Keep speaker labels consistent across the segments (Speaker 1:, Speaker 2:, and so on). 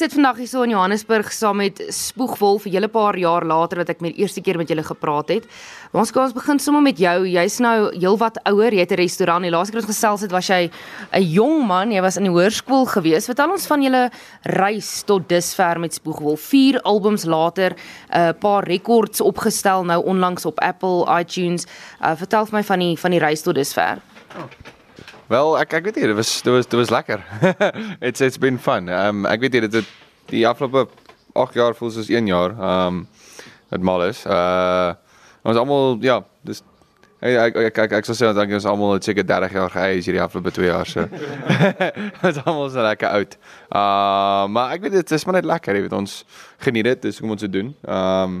Speaker 1: sit vandag hier so in Johannesburg saam met Spoegwolf 'n hele paar jaar later wat ek met die eerste keer met julle gepraat het. Maar ons kan ons begin sommer met jou. Jy's nou heelwat ouer. Jy het 'n restaurant. Die laaste keer ons gesels het, was jy 'n jong man. Jy was in die hoërskool gewees. Vertel ons van julle reis tot dusver met Spoegwolf. 4 albums later, 'n paar rekords opgestel nou onlangs op Apple, iTunes. Uh, vertel vir my van die van die reis tot dusver. Oh.
Speaker 2: Wel, ek ek weet nie, dit was dit was dit was lekker. it's it's been fun. Ehm um, ek weet nie dit het die afgelope 8 jaar voel soos 1 jaar. Ehm um, dit mal is. Uh ons almal ja, dis ek ek ek ek sou sê dat ons almal het seker 30 jaar geëis hierdie afgelope 2 jaar so. Ons almal so lekker oud. Uh maar ek weet dit is maar net lekker, jy weet ons geniet dit, dis hoe ons dit doen. Ehm um,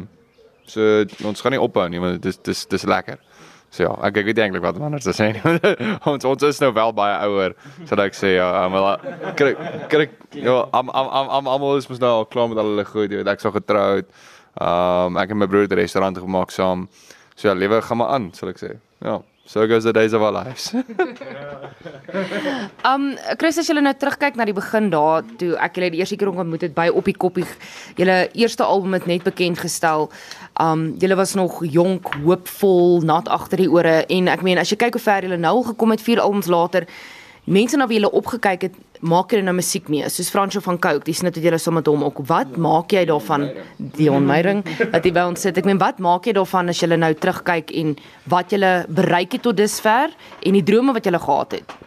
Speaker 2: so ons gaan nie ophou nie, want dit is dis dis lekker. So ja, ek ek weet eintlik wat om anders te sê. ons ons is nou wel baie ouer, dat ek sê ja, maar kry kry ja, am am am am almal is mos nou al klaar met al hulle goed, jy weet ek sou getroud. Ehm um, ek en my broer het 'n restaurant gemaak saam. So ja, lewe gaan maar aan, sal ek sê. Ja. So goes the days of our lives.
Speaker 1: um Chris as jy nou terugkyk na die begin daar toe ek julle die eerste keer ontmoet het by op die koppie. Julle eerste album het net bekend gestel. Um julle was nog jonk, hoopvol, nat agter die ore en ek meen as jy kyk hoe ver julle nou gekom het 4 albums later, mense na wie jy opgekyk het, maak jy nou musiek mee. Soos Fransjo van Cooke, dis net wat jy sommer hom ook. Wat maak jy daarvan Dion Meyering dat jy by ons sit? Ek meen, wat maak jy daarvan as jy nou terugkyk en wat jy bereik het tot dusver en die drome wat jy gehad het?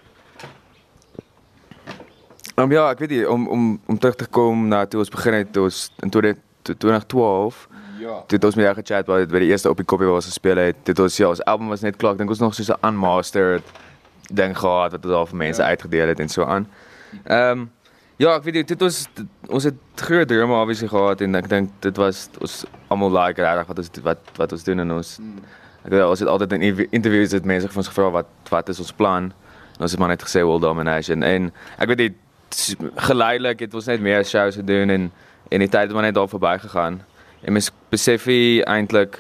Speaker 3: Um, ja, ek weet nie om om om terug te kom na toe ons begin het ons in 2012. Ja. Dit ons met jou gechat by die eerste op die koppie waar ons gespeel het. Dit ons ja, ons album was net klaar. Ek dink ons nog so 'n unmastered ding gehad wat ons al vir mense ja. uitgedeel het en so aan. Ehm um, ja, ek weet dit ons ons het groot drome obviously gehad en ek dink dit was ons almal like reg wat ons wat wat ons doen en ons hmm. ek weet ons het altyd in interviews met mense van ons gevra wat wat is ons plan? En ons het maar net gesê world domination en ek weet dit geleidelik het ons net meer shows gedoen en en die tyd het maar net daar verby gegaan. En mens besef jy eintlik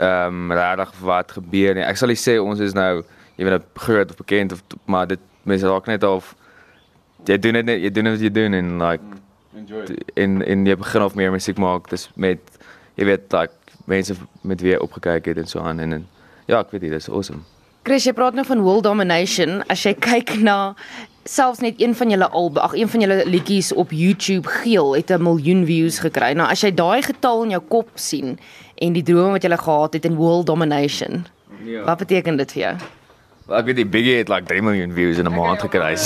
Speaker 3: ehm um, regtig wat gebeur nie. Ek sal nie sê ons is nou jy weet groot of bekend of maar dit mense raak net of jy doen dit net jy doen wat jy doen en like enjoy. in in jy begin of meer musiek maak dis met jy weet like mense met wie jy opgekyk het en so aan en, en ja ek weet dit is awesome.
Speaker 1: Chris jy praat nou van world domination. As jy kyk na selfs net een van julle al ag een van julle liedjies op YouTube geel het 'n miljoen views gekry. Nou as jy daai getal in jou kop sien en die drome wat jy gehad het in world domination ja. wat beteken dit vir jou
Speaker 3: Ek weet die Biggie het like 3 miljoen views in 'n maand gekry.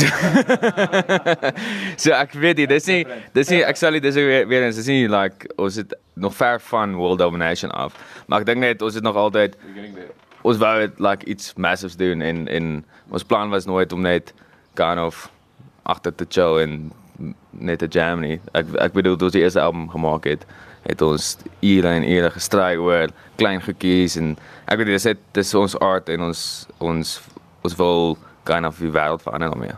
Speaker 3: so ek weet dit is nie dis nie ek sal dit dis weer, weer eens dis nie like ons het nog ver van world domination af. Maar ek dink net ons het nog altyd ons wou het like iets massive doen en en ons plan was nooit om net gaan of agter te chill en net te jam nie. Ek ek bedoel toe ons die eerste album gemaak het het ons ure en ure gestry oor klein goedjies en ek weet dis dis ons art en ons ons ons wil kind of die wêreld verander daarmee.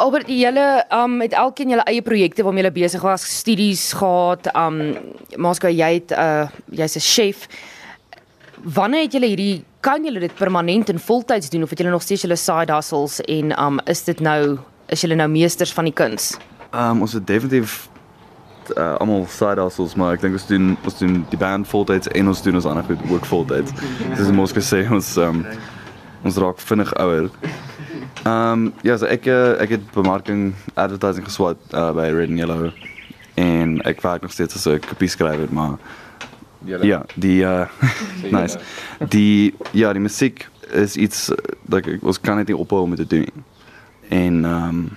Speaker 1: Albert, julle um met elkeen julle eie projekte waarmee julle besig was, studies gehad, um Maska jy het uh jy's 'n chef. Wanneer het julle hierdie kan julle dit permanent en voltyds doen of het julle nog steeds julle side hustles en um is dit nou is julle nou meesters van die kuns?
Speaker 4: Um ons het definitief uh, almal side hustles maar ek dink ons doen ons doen die band voltyds en ons doen ons ander goed ook voltyds. Dis mos gesê ons um ons raak vinnig ouer. Ehm um, ja, so ek eh, ek het bemarking advertising geswat uh, by Red and Yellow en ek werk nog steeds as 'n kopie skrywer, maar Jelle. ja, die uh, nice. Die ja, die musiek is iets dat like, ons kan net nie ophou om dit te doen. En ehm um,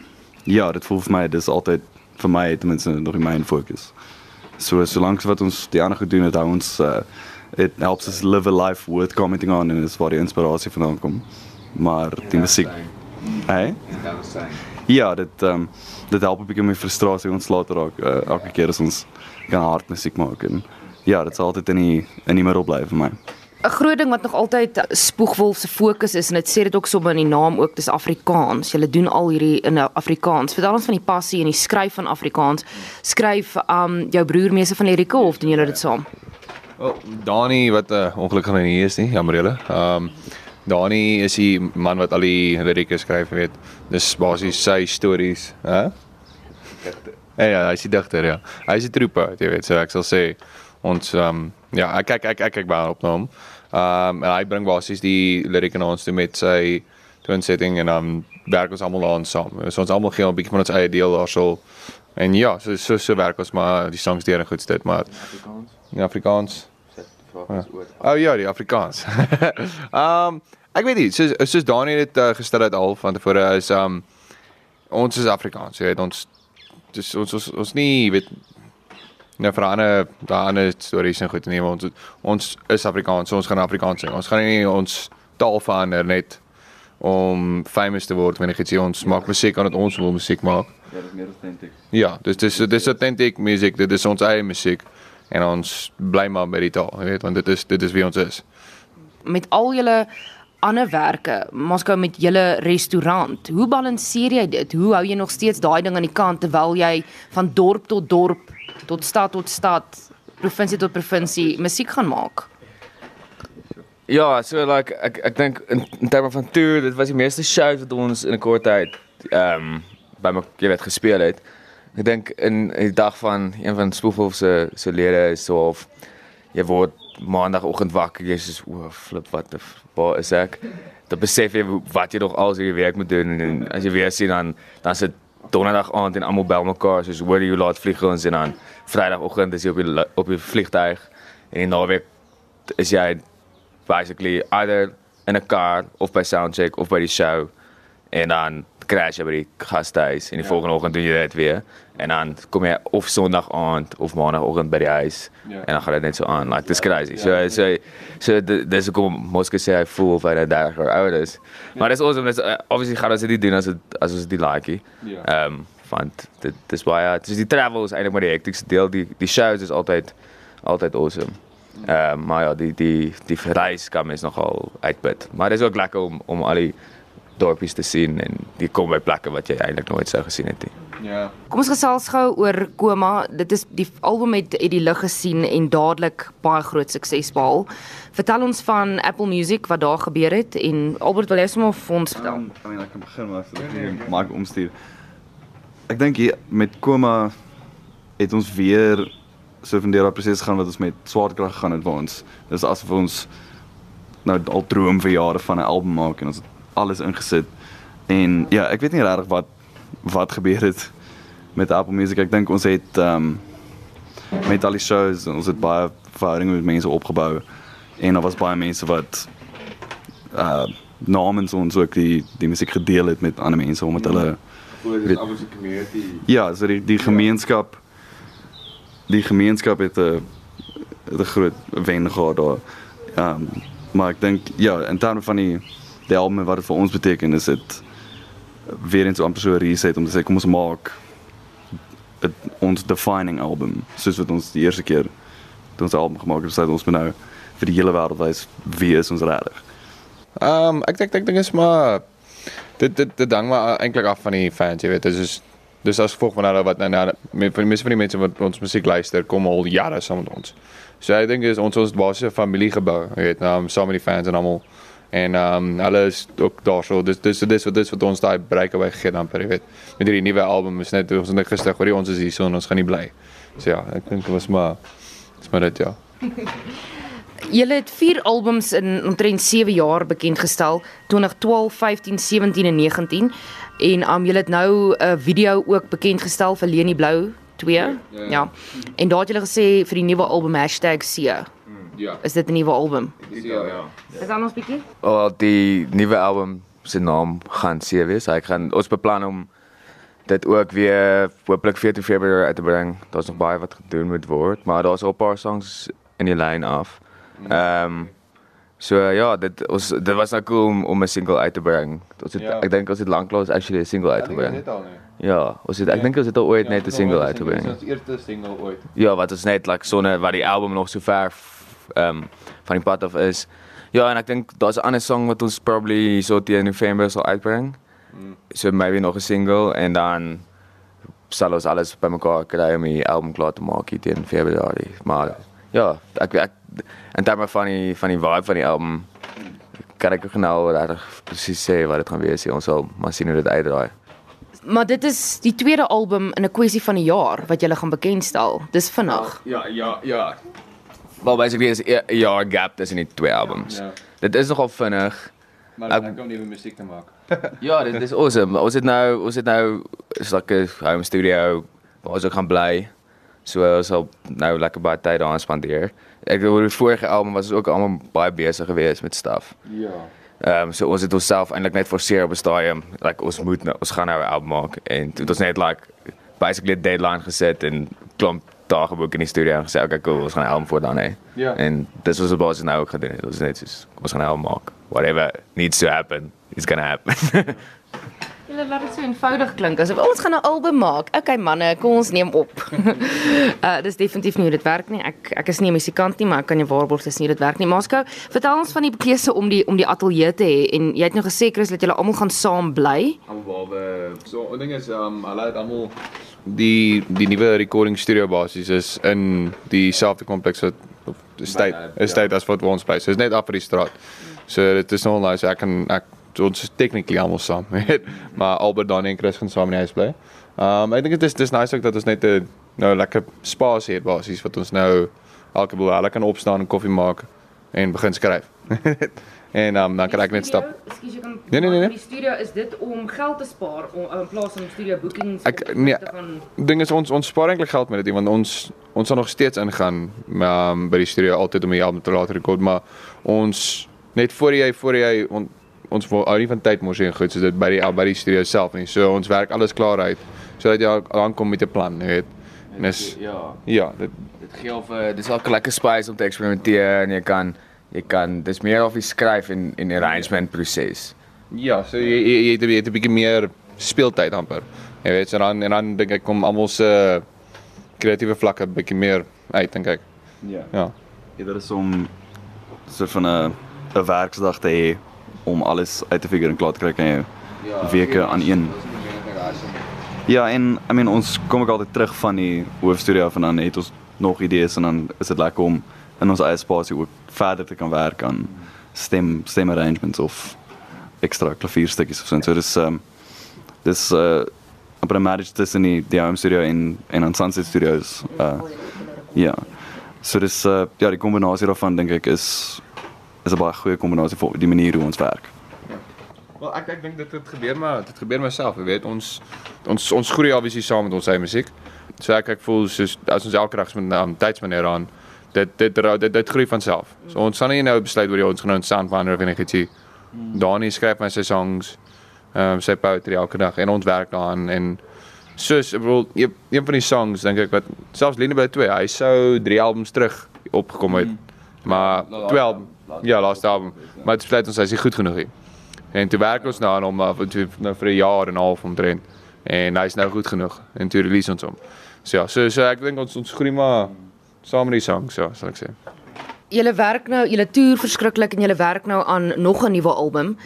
Speaker 4: ja, dit voel vir my dis altyd vir my ten minste nog in my fokus. So solank wat ons die ander gedoen het, hou ons uh, it helps us live a life worth commenting on en is waar die inspirasie vandaan kom. Maar die musiek. Hey? Ja, dit ehm um, dit help 'n bietjie my frustrasie ontslae te raak uh, elke keer as ons kan hard musiek maak en ja, dit sal altyd in die in die middel bly vir my.
Speaker 1: 'n Groot ding wat nog altyd Spoegwolf se fokus is en dit sê dit ook sommer in die naam ook, dis Afrikaans. Jy doen al hierdie in Afrikaans. Vertel ons van die passie en die skryf van Afrikaans. Skryf um jou broer meeste van lirieke of doen julle dit saam?
Speaker 2: Wel, Dani wat 'n uh, eh, ongelukkig nou nie is nie, jammer julle. Ehm um, Dani is die man wat al die lirieke skryf, weet. Dis basies sy stories, hè? Ja, ja, hy is die digter, ja. Hy is die troepe, jy weet, so ek sal sê ons ehm um, ja, ek kyk ek ek kyk baie op na hom. Ehm um, en hy bring basies die lirieke na ons toe met sy twin setting en dan um, werk ons almal aan saam. So ons almal gee 'n bietjie van ons eie deel daarso. En ja, so so so werk ons maar die songs deur en goed dit, maar
Speaker 3: Afrikaans.
Speaker 2: in Afrikaans.
Speaker 3: Ja.
Speaker 2: Oh ja, die Afrikaans. Ehm um, ek weet nie, soos soos Daniel het uh, gestel het al van tevore is ehm um, ons is Afrikaans, jy weet ons dis ons ons ons nie weet nou vir ander daai stories en goed nee, maar ons ons is Afrikaans, so ons gaan Afrikaans sing. Ons gaan nie ons taal verander net om famous te word wanneer ek sê ons maak musiek omdat ons wil musiek maak.
Speaker 4: Ja, dit is meer authentic.
Speaker 2: Ja, dis dis dis authentic musiek, dit is ons eie musiek en ons bly maar by die taal, jy weet, want dit is dit is wie ons is.
Speaker 1: Met al julle ander werke, Moskou met julle restaurant. Hoe balanseer jy dit? Hoe hou jy nog steeds daai ding aan die kant terwyl jy van dorp tot dorp, tot stad tot stad, provinsie tot provinsie musiek gaan maak?
Speaker 3: Ja, so like ek ek dink in, in terme van tour, dit was die meeste shows wat ons in 'n kort tyd ehm um, by my jy weet gespeel het. Ek dink in, die dag van een van Spoofhof se se lede is so of jy word maandagooggend wakker, jy sê o, flip wat waar is ek? Dan besef jy wat jy nog al se werk moet doen en as jy weer sien dan dan sit donderdag aand en almal bel mekaar soos hoor jy hoe laat vlieg ons en dan vrydagoggend is jy op die op die vliegtuig en die naweek is jy basically either in 'n kar of by soundcheck of by die show en dan crash jy by die gastehuis en die ja. volgende oggend doen jy dit weer. En dan kom jy of sonderdag aand of maandagooggend by die huis.
Speaker 2: Ja.
Speaker 3: en dan gaan dit net so aan. Like dis crazy. So so so d- dis hoekom Moske sê hy voel of hy nou 30 jaar oud is maar dis awesome dis uh, obviously gaan ons dit nie doen as dit as ons dit like nie
Speaker 2: Ja.
Speaker 3: ehm um, want dit dis baie dis die travel is eintlik maar die hektiese deel. Die die shows is altyd altyd awesome. Ehm uh, maar ja, die die die reis kan mens nogal uitput. Maar dit is ook lekker om om al die dorpies te sien en die kom by plekke wat jy eintlik nooit sou gesien het nie.
Speaker 2: Ja.
Speaker 1: Kom ons gesels gou oor Koma. Dit is die album het uit die lig gesien en dadelik baie groot sukses behaal. Vertel ons van Apple Music wat daar gebeur het en Albert wil jy sommer vir ons vertel?
Speaker 4: Um, I mean, ek kan begin maar vir die maak omstuur. Ek dink hier met Koma het ons weer so van daardie proses gaan wat ons met swaartekrag gaan het waar ons dis asof ons nou al droom vir jare van 'n album maak en ons het alles ingesit. En ja, ek weet nie regtig wat wat gebeur het met Apple Music. Ek dink ons het ehm um, met al die shows, ons het baie verhoudinge met mense opgebou en daar was baie mense wat uh namens ons ook die die musiek gedeel het met ander mense omdat hulle
Speaker 2: Dit
Speaker 4: Weet- ja, so die die gemeenskap die gemeenskap het 'n 'n groot wen gehad daar. Ehm um, maar ek dink ja, in terme van die die album wat dit vir ons beteken is dit weer eens amper so 'n reset om te sê kom ons maak het, ons defining album soos wat ons die eerste keer ons album gemaak het, sê ons moet nou vir die hele wêreld wie is ons regtig.
Speaker 2: Ehm um, ek dink ek is maar dit dit dit hang maar eintlik af van die fans, jy weet. Dis is dis as gevolg van wat nou nou die meeste van die mense wat ons musiek luister kom al jare saam met ons. So ek dink is ons ons basiese familie gebou, jy weet, nou saam met die fans en almal en ehm um, hulle is ook daar so dis dis dis wat dis wat ons daai breakaway gegee dan per jy weet. Met hierdie nuwe album is net ons het net gister hoor jy ons is hier so en ons gaan nie bly. So ja, ek dink dit was maar dis maar dit ja.
Speaker 1: Julle het 4 albums in omtrent 7 jaar bekend gestel, 2012, 15, 17 en 19 en um julle het nou 'n video ook bekend gestel vir Leni Blou 2. Ja.
Speaker 2: ja.
Speaker 1: ja. En daar het julle gesê vir die nuwe album #C.
Speaker 2: Ja.
Speaker 1: Is dit 'n nuwe album?
Speaker 2: Ja ja.
Speaker 1: Is dan ons bietjie?
Speaker 3: Wel die nuwe album se naam gaan C wees. Ek gaan ons beplan om dit ook weer hopelik 14 Februarie uit te bring. Daar's nog baie wat gedoen moet word, maar daar's al 'n paar songs in die lyn af. Ehm um, so ja, dit ons dit was nou cool om, om 'n single uit te bring. Ons het
Speaker 2: Ja.
Speaker 3: ek dink ons het lanklaas actually 'n single uitgebring.
Speaker 2: al nie.
Speaker 3: Ja, ons het ek dink ons het al ooit net 'n single uitgebring.
Speaker 2: Ons eerste single ooit.
Speaker 3: Ja, wat ons net like sonne wat die album nog so ver f- ehm um, van die pad af is. Ja, en ek dink daar's 'n ander song wat ons probably so teen November sal uitbring.
Speaker 2: Mm.
Speaker 3: So maybe nog 'n single en dan sal ons alles bymekaar kry om die album klaar te maak hier teen Februarie. Maar ja, ek ek en terme van die van die vibe van die album kan ek ook nou regtig presies sê wat dit gaan wees. Ons sal maar sien hoe dit uitdraai.
Speaker 1: maar dit is die tweede album in 'n kwessie van 'n jaar wat jy gaan bekendstel. Dis vinnig.
Speaker 3: Ja, ja, ja. Wel basically is 'n jaar gap tussen die twee albums.
Speaker 2: Ja.
Speaker 3: Dit is nogal vinnig.
Speaker 2: Maar
Speaker 3: Ek-
Speaker 2: ek kom nuwe musiek te maak.
Speaker 3: Ja, dit is awesome. Ons het nou ons het nou is like 'n home studio waar ons ook gaan bly. So ons sal nou lekker baie tyd daaraan spandeer. Ek oor die vorige album was ons ook almal baie besig geweest met stuff.
Speaker 2: Ja.
Speaker 3: Ehm um, so ons het onsself eintlik net forceer op 'n stadium like ons moet nou ons gaan nou 'n album maak en toe het ons net like basically 'n deadline geset en klomp dae geboek in die studio en gesê okay cool ons gaan 'n album voor dan hê.
Speaker 2: Ja.
Speaker 3: En dis was ons nou ook gedoen het. Ons net soos ons gaan 'n album maak. Whatever needs to happen, it's gonna happen.
Speaker 1: Julle laat dit so eenvoudig klink asof ons gaan 'n album maak. Okay manne, kom ons neem op. uh dis definitief nie hoe dit werk nie. Ek ek is nie 'n musikant nie, maar ek kan jou waarborg dis nie hoe dit werk nie. Masco, vertel ons van die keuse om die om die ateljee te hê en jy het nou gesê Chris dat julle almal gaan saam bly.
Speaker 2: Almal behalwe so 'n ding is um hulle het almal die die nuwe recording studio basies is in dieselfde kompleks wat of estate
Speaker 3: ja.
Speaker 2: estate as wat ons bly. So dis net af by die straat. So dit is nog nice ek kan ek ons is technically almal saam, weet. Maar Albert Dani en Chris gaan saam in die huis bly. Um ek dink dit is dis nice ook dat ons net 'n nou lekker spasie het basies wat ons nou elke boel hulle kan opstaan en koffie maak en begin skryf. en um dan kan ek net stap.
Speaker 1: Ekskuus, jy kan
Speaker 2: Nee, nee, nee, nee.
Speaker 1: Die studio is dit om geld te spaar om in plaas van studio bookings
Speaker 2: Ek- nee.
Speaker 1: te gaan
Speaker 2: ding is ons ons spaar eintlik geld met dit want ons ons sal nog steeds ingaan um, by die studio altyd om die album te laat rekord maar ons net voor jy voor jy on, ons wil ou nie van tyd mors en goed so dit by die by die studio self nie so ons werk alles klaar uit sodat jy aankom met 'n plan jy weet en is
Speaker 3: ja.
Speaker 2: ja dit
Speaker 3: Dit gee of uh, dis ook 'n lekker space om te eksperimenteer en jy kan jy kan dis meer of die skryf en en arrangement proses.
Speaker 2: ja so jy jy, jy, het, jy het 'n bietjie meer speeltyd amper jy weet so dan en dan dink ek kom almal se kreatiewe vlakke bietjie meer uit dink ek
Speaker 4: Ja.
Speaker 2: ja
Speaker 4: Eerder is om so van 'n 'n werksdag te hê om alles uit te figure en klaar te kry kan jy weke aan een. Ja, en I mean ons kom ook altyd terug van die hoofstudio af en dan het ons nog idees en dan is dit lekker om in ons eie spasie ook verder te kan werk aan stem stem arrangements of ekstra klavierstukkies of so. So dis ehm um, dis uh amper 'n marriage tussen die die home studio en en aan Sunset Studios. Uh ja. So dis uh ja, die kombinasie daarvan dink ek is is 'n baie goeie kombinasie vir die manier hoe ons werk.
Speaker 2: Wel ek ek dink dit dit gebeur maar dit gebeur myself, jy weet, ons ons ons groei obviously saam met ons eie musiek. So ek ek voel soos as ons elke dag met um, tydsmanier aan dit dit dit, dit groei van self. So ons sal nie nou besluit oor die ons gaan nou 'n soundfinder of enigiets. Dani skryf my sy songs, ehm um, sy poetry elke dag en ons werk daaraan en soos ek bedoel een een van die songs dink ek wat selfs Lene by 2, hy sou 3 albums terug opgekom het. Maar 12 ja, laaste album. Maar dit besluit ons hy is nie goed genoeg nie. En toe werk ons nou aan hom af toe nou vir 'n jaar en 'n half omtrent. En hy's nou goed genoeg en toe release ons hom. So ja, so so ek dink ons ons groei maar saam met die songs, ja, sal ek sê.
Speaker 1: Julle werk nou, julle toer verskriklik en julle werk nou aan nog 'n nuwe album.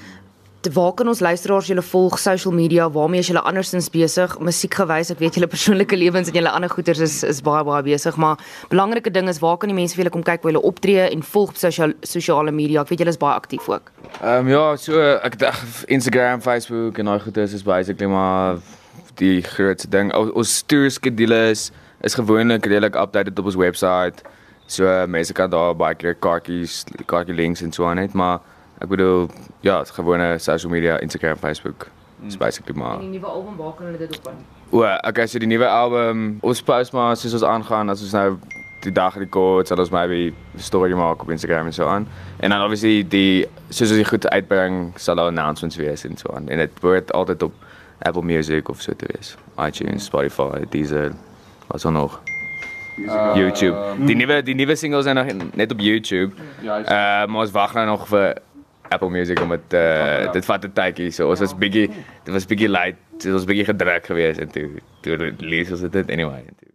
Speaker 1: Waar kan ons luisteraars julle volg social media? Waarmee is julle andersins besig? Musiekgewys, ek weet julle persoonlike lewens en julle ander goeters is is baie baie besig, maar belangrike ding is waar kan die mense vir julle kom kyk waar julle optree en volg op sosiale sosiale media? Ek weet julle is baie aktief ook.
Speaker 3: Ehm um, ja, so ek dink Instagram, Facebook en daai goedes is basically maar die grootste ding. O, ons tour skedule is is gewoonlik redelik updated op ons website. So mense kan daar baie keer kaartjies, kaartjie links en so aan net, maar ek bedoel ja, het gewone social media, Instagram, Facebook. Is basically maar.
Speaker 1: die nuwe album, waar kan hulle dit op?
Speaker 3: O, okay, so die nuwe album, ons post maar soos ons aangaan, as ons nou die dag rekord, sal ons maybe 'n story maak op Instagram en so aan. En dan obviously die soos ons die goed uitbring, sal daar announcements wees en so aan. En dit word altyd op Apple Music of so te wees. iTunes, Spotify, Deezer, wat so nog. YouTube. Die nuwe die nuwe singles zijn nog in- net op YouTube.
Speaker 2: Ja,
Speaker 3: Uh, maar ons wag nou nog vir Apple Music om dit uh, dit vat 'n tydjie. So ons was bietjie dit was bietjie late. Dit was bietjie gedruk geweest en toe toe release ons dit anyway. En toe